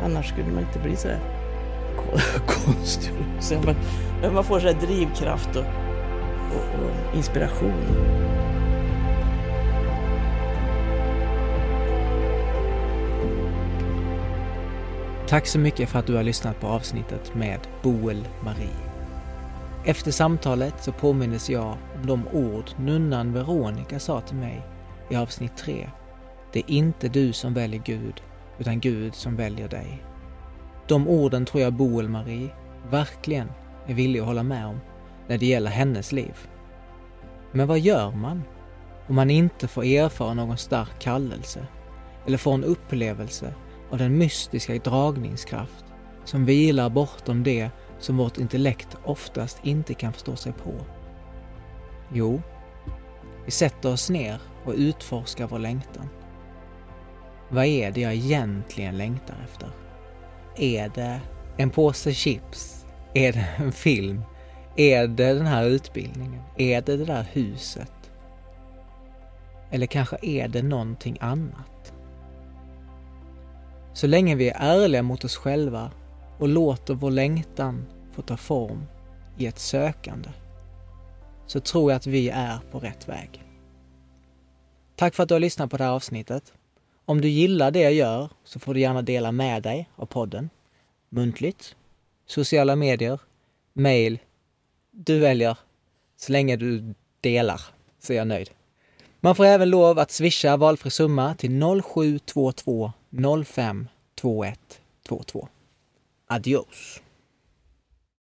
Annars skulle man inte bli så här <laughs> konstig. Men, men man får så här drivkraft och, och, och inspiration. Tack så mycket för att du har lyssnat på avsnittet med Boel Marie. Efter samtalet så påminnes jag om de ord nunnan Veronica sa till mig i avsnitt 3. Det är inte du som väljer Gud, utan Gud som väljer dig. De orden tror jag Boel Marie verkligen är villig att hålla med om när det gäller hennes liv. Men vad gör man om man inte får erfara någon stark kallelse eller får en upplevelse av den mystiska dragningskraft som vilar bortom det som vårt intellekt oftast inte kan förstå sig på? Jo, vi sätter oss ner och utforskar vår längtan. Vad är det jag egentligen längtar efter? Är det en påse chips? Är det en film? Är det den här utbildningen? Är det det där huset? Eller kanske är det någonting annat? Så länge vi är ärliga mot oss själva och låter vår längtan få ta form i ett sökande så tror jag att vi är på rätt väg. Tack för att du har lyssnat på det här avsnittet. Om du gillar det jag gör så får du gärna dela med dig av podden. Muntligt, sociala medier, mail. Du väljer. Så länge du delar så är jag nöjd. Man får även lov att swisha valfri summa till 0722 05 2122. Adios!